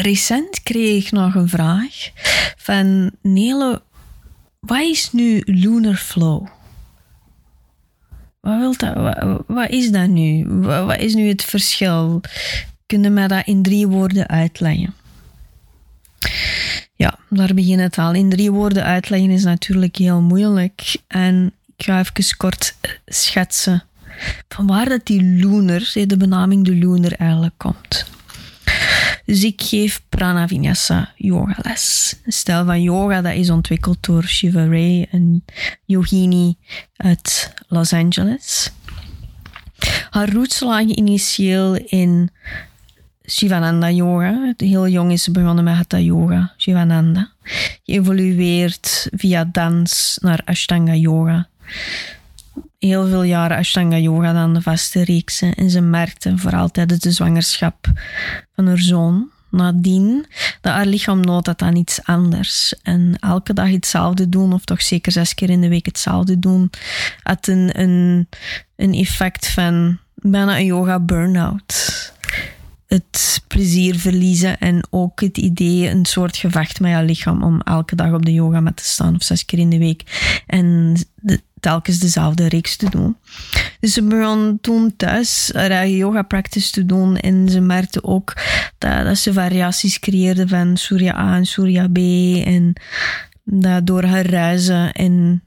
recent kreeg ik nog een vraag van Nele, wat is nu lunar flow? Wat, wilt dat, wat, is dat nu? Wat, is nu het verschil? Kun je mij dat in drie woorden uitleggen? Ja, daar begin het al. In drie woorden uitleggen is natuurlijk heel moeilijk. En ik ga even kort schetsen van waar dat die lunar, de benaming de lunar eigenlijk komt. Dus ik geef Prana Vinyasa les. Een stijl van yoga dat is ontwikkeld door Shiva Ray, een yogini uit Los Angeles. Haar roots lagen initieel in Shivananda yoga. Heel jong is ze begonnen met Hatha yoga, Shivananda. Geëvolueerd via dans naar Ashtanga yoga heel veel jaren Ashtanga yoga dan de vaste reeksen. En ze merkte vooral tijdens de zwangerschap van haar zoon nadien dat haar lichaam nood had aan iets anders. En elke dag hetzelfde doen, of toch zeker zes keer in de week hetzelfde doen, had een, een, een effect van bijna een yoga burn-out. Het plezier verliezen en ook het idee, een soort gevecht met je lichaam om elke dag op de yoga met te staan of zes keer in de week. En de, telkens dezelfde reeks te doen. Dus ze begon toen thuis yoga practice te doen en ze merkte ook dat, dat ze variaties creëerde van Surya A en Surya B en dat door haar reizen en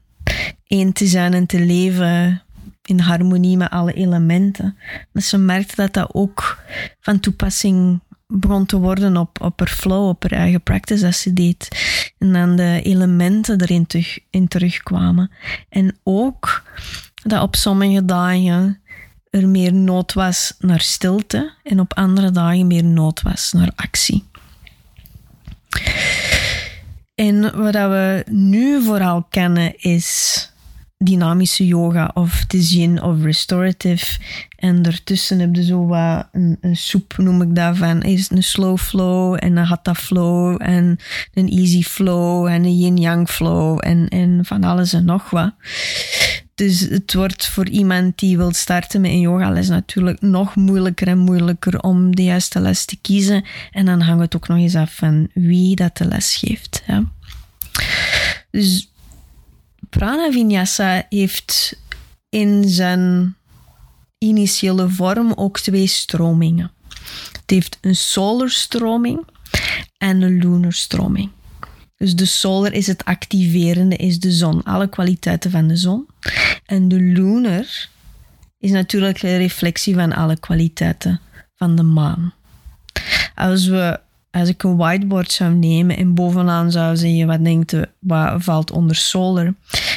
één te zijn en te leven in harmonie met alle elementen. Dat ze merkte dat dat ook van toepassing begon te worden op, op haar flow, op haar eigen practice dat ze deed. En dan de elementen erin terug, in terugkwamen. En ook dat op sommige dagen er meer nood was naar stilte en op andere dagen meer nood was naar actie. En wat we nu vooral kennen is dynamische yoga of de yin of restorative. En daartussen heb je zo wat een, een soep, noem ik dat van. Is een slow flow en een hatha flow en een easy flow en een yin-yang flow en, en van alles en nog wat. Dus het wordt voor iemand die wil starten met een yogales natuurlijk nog moeilijker en moeilijker om de juiste les te kiezen. En dan hangt het ook nog eens af van wie dat de les geeft. Dus Prana Vinyasa heeft in zijn initiële vorm ook twee stromingen. Het heeft een solar stroming en een lunar stroming. Dus de solar is het activerende, is de zon, alle kwaliteiten van de zon. En de lunar is natuurlijk een reflectie van alle kwaliteiten van de maan. Als we als ik een whiteboard zou nemen en bovenaan zou zeggen wat denkt wat valt onder solar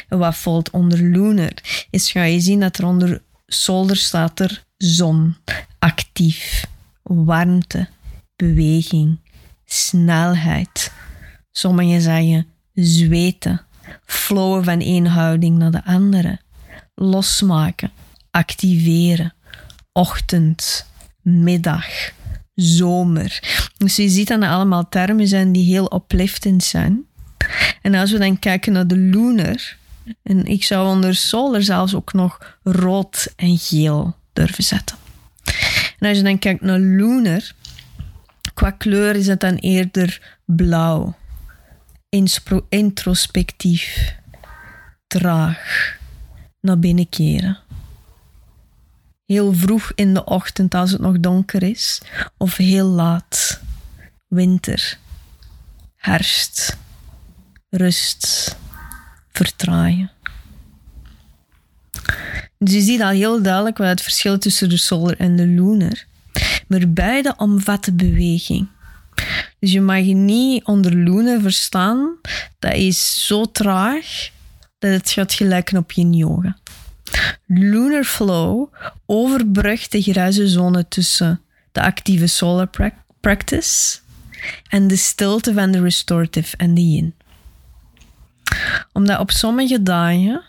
wat valt onder lunar, is ga je zien dat er onder solar staat er zon, actief, warmte, beweging, snelheid. Sommigen zeggen zweten, flowen van één houding naar de andere, losmaken, activeren, ochtend, middag, zomer. Dus je ziet dat er allemaal termen zijn die heel opliftend zijn. En als we dan kijken naar de lunar, en ik zou onder solar zelfs ook nog rood en geel durven zetten. En als je dan kijkt naar lunar, qua kleur is het dan eerder blauw, introspectief, traag, naar binnen keren. Heel vroeg in de ochtend als het nog donker is, of heel laat, winter, herfst, rust, vertragen. Dus je ziet al heel duidelijk wat het verschil tussen de solar en de lunar. Maar beide omvatten beweging. Dus je mag je niet onder lunar verstaan. Dat is zo traag dat het gaat gelijken op je yoga. Lunar Flow overbrugt de grijze zone tussen de actieve solar practice en de stilte van de restorative en de yin. Omdat op sommige dagen,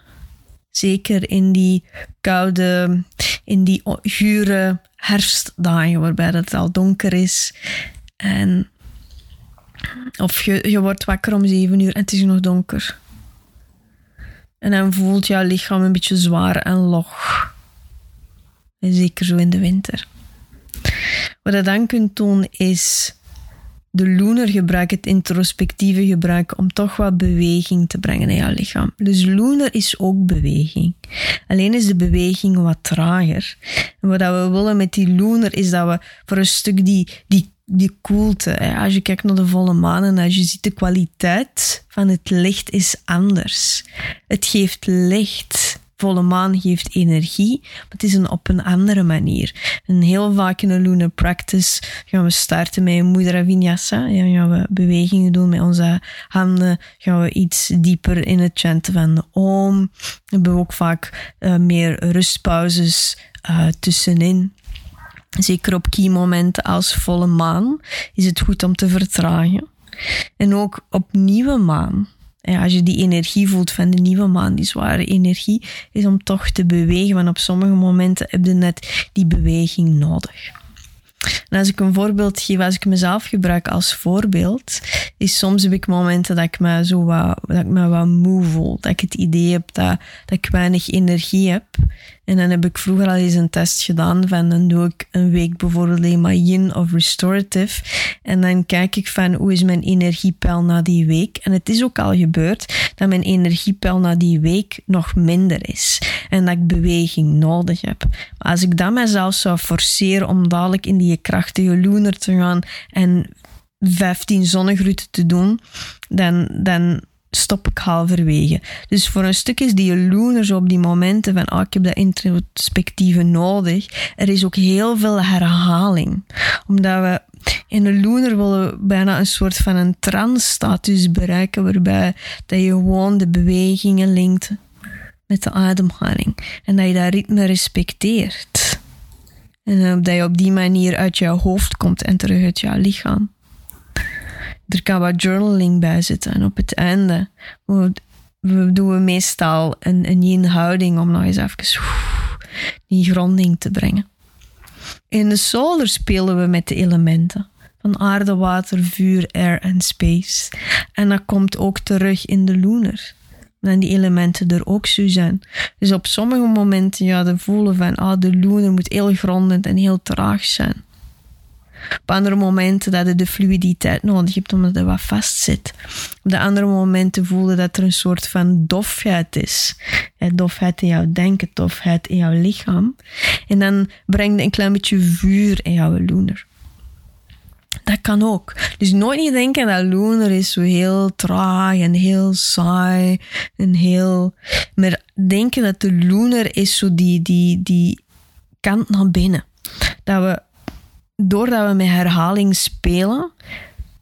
zeker in die koude, in die gure herfstdagen waarbij het al donker is en of je, je wordt wakker om zeven uur en het is nog donker. En dan voelt jouw lichaam een beetje zwaar en log. En zeker zo in de winter. Wat je dan kunt doen is de loner gebruiken, het introspectieve gebruiken, om toch wat beweging te brengen in jouw lichaam. Dus loner is ook beweging. Alleen is de beweging wat trager. Wat we willen met die loner is dat we voor een stuk die, die die koelte. Als je kijkt naar de volle maan en als je ziet de kwaliteit van het licht is anders. Het geeft licht. Volle maan geeft energie, maar het is een, op een andere manier. En heel vaak in een lunar practice gaan we starten met een mudra vinyasa. Ja, gaan we bewegingen doen met onze handen. Gaan we iets dieper in het chanten van de om. We hebben ook vaak uh, meer rustpauzes uh, tussenin. Zeker op key momenten als volle maan is het goed om te vertragen. En ook op nieuwe maan. Als je die energie voelt van de nieuwe maan, die zware energie, is om toch te bewegen. Want op sommige momenten heb je net die beweging nodig. En als ik een voorbeeld geef, als ik mezelf gebruik als voorbeeld, is soms heb ik momenten dat ik me zo wat, dat ik me wat moe voel. Dat ik het idee heb dat, dat ik weinig energie heb. En dan heb ik vroeger al eens een test gedaan van dan doe ik een week bijvoorbeeld alleen maar yin of restorative. En dan kijk ik van hoe is mijn energiepeil na die week. En het is ook al gebeurd dat mijn energiepeil na die week nog minder is. En dat ik beweging nodig heb. Maar als ik dan mezelf zou forceren om dadelijk in die krachtige loner te gaan en 15 zonnegroeten te doen, dan, dan stop ik halverwege. Dus voor een stuk is die loner zo op die momenten van oh, ik heb dat introspectieve nodig. Er is ook heel veel herhaling. Omdat we in een loner willen bijna een soort van een trance-status bereiken waarbij dat je gewoon de bewegingen linkt met de ademhaling. En dat je dat ritme respecteert. En dat je op die manier uit jouw hoofd komt en terug uit jouw lichaam er kan wat journaling bij zitten. En op het einde we, doen we meestal een, een yin-houding om nog eens even die gronding te brengen. In de solar spelen we met de elementen van aarde, water, vuur, air en space. En dat komt ook terug in de lunar. En die elementen er ook zo zijn. Dus op sommige momenten ja, de voelen van ah, de lunar moet heel grondend en heel traag zijn. Op andere momenten dat je de fluiditeit nodig hebt omdat het wat vast zit. Op de andere momenten voelde dat er een soort van dofheid is. Dofheid in jouw denken, dofheid in jouw lichaam. En dan breng je een klein beetje vuur in jouw lunar. Dat kan ook. Dus nooit niet denken dat lunar is zo heel traag en heel saai en heel... Maar denken dat de lunar is zo die, die, die kant naar binnen. Dat we doordat we met herhaling spelen,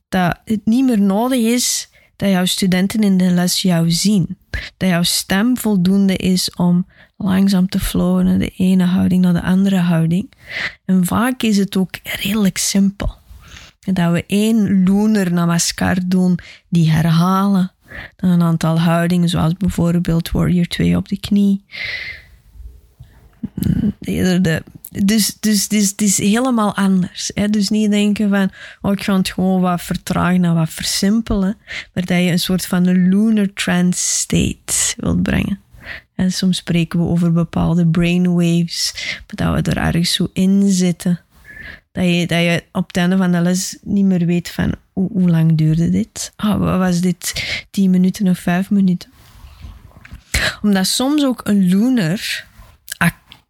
dat het niet meer nodig is dat jouw studenten in de les jou zien. Dat jouw stem voldoende is om langzaam te flowen naar de ene houding naar de andere houding. En vaak is het ook redelijk simpel. Dat we één loner namaskar doen, die herhalen. Dan een aantal houdingen, zoals bijvoorbeeld Warrior 2 op de knie. De, dus, dus, dus het is helemaal anders. Hè? Dus niet denken van, oh, ik ga het gewoon wat vertragen en wat versimpelen, maar dat je een soort van een lunar trance state wilt brengen. En soms spreken we over bepaalde brainwaves, dat we er ergens zo in zitten. Dat je, dat je op het einde van de les niet meer weet van, hoe, lang duurde dit? Ah, was dit tien minuten of vijf minuten? Omdat soms ook een lunar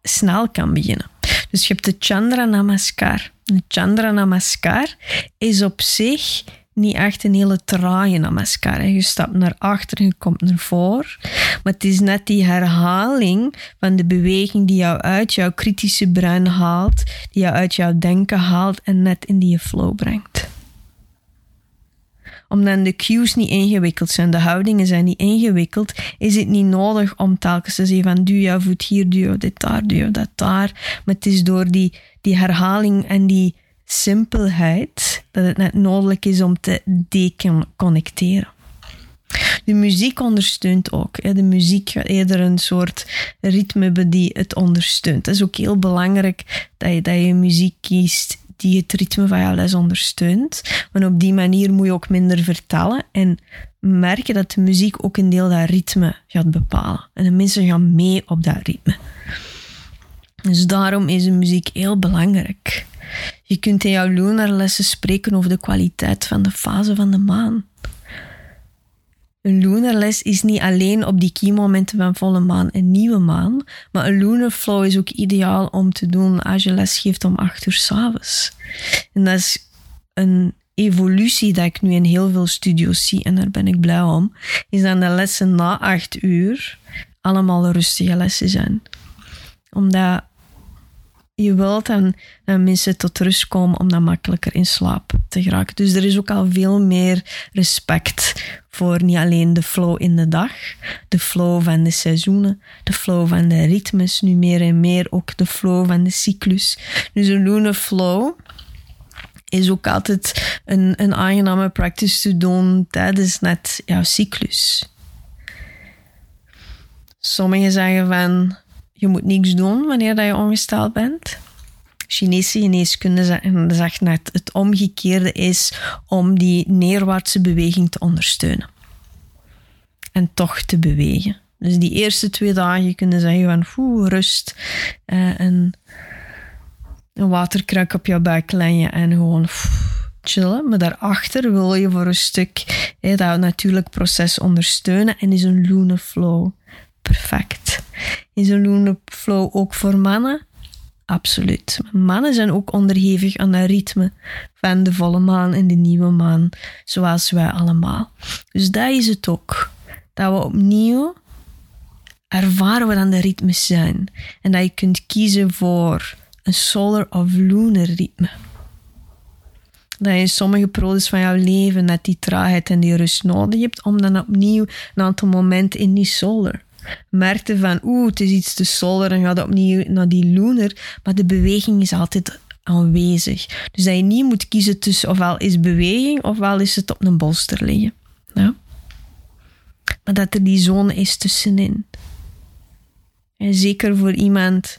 snel kan beginnen. Dus je hebt de Chandra Namaskar. De Chandra Namaskar is op zich niet echt een hele trage namaskar. Je stapt naar achter en je komt naar voren. Maar het is net die herhaling van de beweging die jou uit jouw kritische brein haalt, die jou uit jouw denken haalt en net in die flow brengt omdat de cues niet ingewikkeld zijn, de houdingen zijn niet ingewikkeld, is het niet nodig om telkens te zeggen van duw jouw voet hier, duw dit daar, duw dat daar. Maar het is door die, die herhaling en die simpelheid dat het net nodig is om te deconnecteren. De muziek ondersteunt ook. De muziek gaat eerder een soort ritme die het ondersteunt. Het is ook heel belangrijk dat je, dat je muziek kiest die het ritme van je les ondersteunt. Want op die manier moet je ook minder vertellen en merken dat de muziek ook een deel dat ritme gaat bepalen. En de mensen gaan mee op dat ritme. Dus daarom is de muziek heel belangrijk. Je kunt in jouw lunarlessen spreken over de kwaliteit van de fase van de maan. Een lunarles is niet alleen op die key-momenten van volle maan en nieuwe maan, maar een lunar flow is ook ideaal om te doen als je les geeft om acht uur s'avonds. En dat is een evolutie dat ik nu in heel veel studio's zie en daar ben ik blij om, is dat de lessen na acht uur allemaal rustige lessen zijn. Omdat je wilt dat, mensen tot rust komen om dan makkelijker in slaap te geraken. Dus er is ook al veel meer respect voor niet alleen de flow in de dag, de flow van de seizoenen, de flow van de ritmes, nu meer en meer ook de flow van de cyclus. Dus een lunar flow is ook altijd een, een aangename practice te doen tijdens net jouw cyclus. Sommigen zeggen van je moet niks doen wanneer dat je ongesteld bent. Chinese geneeskunde zegt net het omgekeerde is om die neerwaartse beweging te ondersteunen. En toch te bewegen. Dus die eerste twee dagen kunnen zeggen van oeh, rust eh, en een waterkruik op je buik leggen en gewoon chillen. Maar daarachter wil je voor een stuk dat natuurlijk proces ondersteunen en is een lunar flow perfect. Is een lunar flow ook voor mannen? Absoluut. Mannen zijn ook onderhevig aan het ritme van de volle maan en de nieuwe maan, zoals wij allemaal. Dus dat is het ook. Dat we opnieuw ervaren wat aan de ritmes zijn. En dat je kunt kiezen voor een solar of lunar ritme. Dat je in sommige periodes van jouw leven net die traagheid en die rust nodig hebt om dan opnieuw een aantal momenten in die solar merkte van oeh, het is iets te solar en gaat opnieuw naar die lunar, maar de beweging is altijd aanwezig. Dus dat je niet moet kiezen tussen ofwel is beweging ofwel is het op een bolster liggen. Ja? Maar dat er die zone is tussenin. En zeker voor iemand,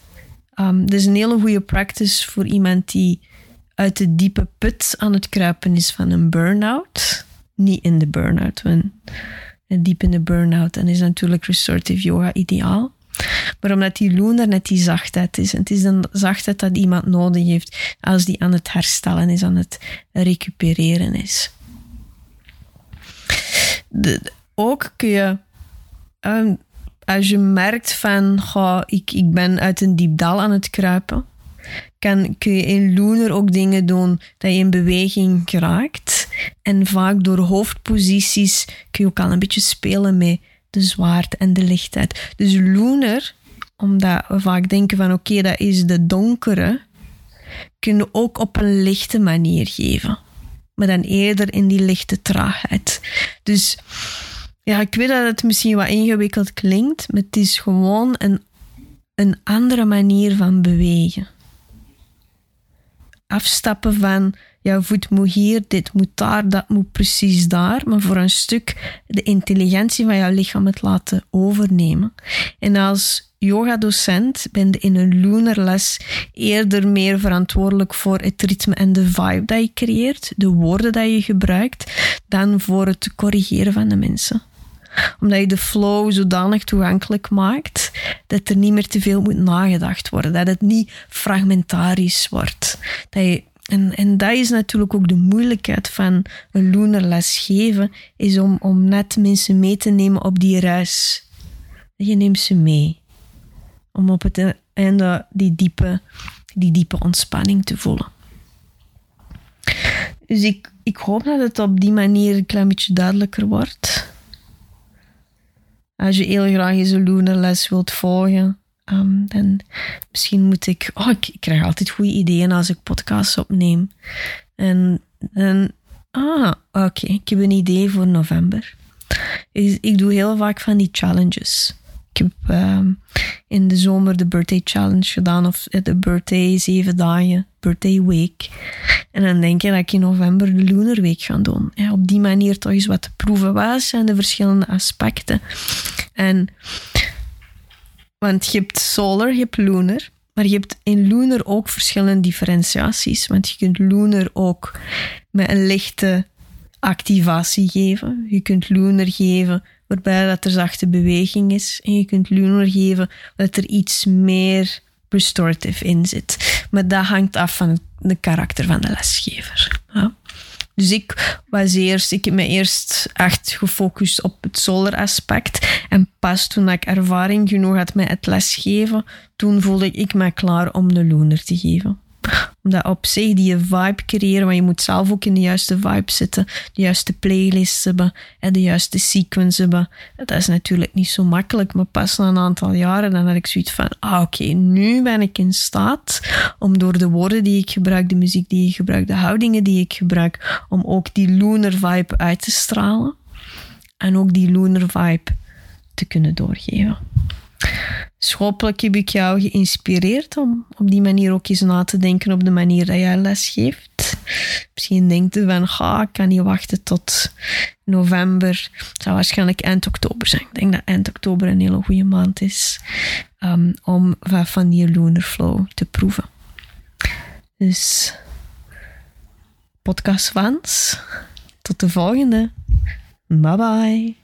um, is een hele goede practice voor iemand die uit de diepe put aan het kruipen is van een burn-out. Niet in de burn-out, diep in de burn-out, dan is natuurlijk restorative yoga ideaal. Maar omdat die lunar net die zachtheid is. En het is een zachtheid dat iemand nodig heeft als die aan het herstellen is, aan het recupereren is. ook kun je, um, als je merkt van, ik, ik ben uit een diep dal aan het kruipen, kan, kun je in Lunar ook dingen doen dat je in beweging geraakt. En vaak door hoofdposities kun je ook al een beetje spelen met de zwaarte en de lichtheid. Dus Lunar, omdat we vaak denken van oké, dat is de donkere, kunnen ook op een lichte manier geven. Maar dan eerder in die lichte traagheid. Dus ja, ik weet dat het misschien wat ingewikkeld klinkt, maar het is gewoon een, een andere manier van bewegen afstappen van jouw voet moet hier, dit moet daar, dat moet precies daar. Maar voor een stuk de intelligentie van jouw lichaam het laten overnemen. En als yoga-docent ben je in een lunarles eerder meer verantwoordelijk voor het ritme en de vibe dat je creëert, de woorden dat je gebruikt, dan voor het corrigeren van de mensen omdat je de flow zodanig toegankelijk maakt dat er niet meer te veel moet nagedacht worden. Dat het niet fragmentarisch wordt. Dat je, en, en dat is natuurlijk ook de moeilijkheid van een lunarles geven, is om, om net mensen mee te nemen op die reis. Je neemt ze mee. Om op het einde die diepe, die diepe ontspanning te voelen. Dus ik, ik hoop dat het op die manier een klein beetje duidelijker wordt. Als je heel graag eens een les wilt volgen, um, dan misschien moet ik... Oh, ik, krijg altijd goede ideeën als ik podcasts opneem. En, en ah, oké, ik heb een idee voor november. Ik, ik, doe heel vaak van die challenges. Ik heb um, in de zomer de birthday challenge gedaan, of de birthday zeven dagen birthday week. En dan denk je dat ik in november de Lunar Week ga doen. Ja, op die manier toch eens wat te proeven. Wat zijn de verschillende aspecten? En, want je hebt solar, je hebt lunar. Maar je hebt in lunar ook verschillende differentiaties. Want je kunt lunar ook met een lichte activatie geven. Je kunt lunar geven waarbij dat er zachte beweging is. En je kunt lunar geven dat er iets meer restorative in zit. Maar dat hangt af van het karakter van de lesgever. Ja. Dus ik was eerst, ik heb me eerst echt gefocust op het solar aspect. En pas toen ik ervaring genoeg had met het lesgeven, toen voelde ik me klaar om de lunar te geven omdat op zich die vibe creëren, maar je moet zelf ook in de juiste vibe zitten, de juiste playlist hebben en de juiste sequence hebben. Dat is natuurlijk niet zo makkelijk, maar pas na een aantal jaren dan had ik zoiets van, ah oké, nu ben ik in staat om door de woorden die ik gebruik, de muziek die ik gebruik, de houdingen die ik gebruik, om ook die lunar vibe uit te stralen en ook die lunar vibe te kunnen doorgeven. Dus hopelijk heb ik jou geïnspireerd om op die manier ook eens na te denken op de manier dat jij les geeft. Misschien denkt u van, ga, ik kan niet wachten tot november. Het zou waarschijnlijk eind oktober zijn. Ik denk dat eind oktober een hele goede maand is um, om van die lunar flow te proeven. Dus podcast fans, tot de volgende. Bye bye.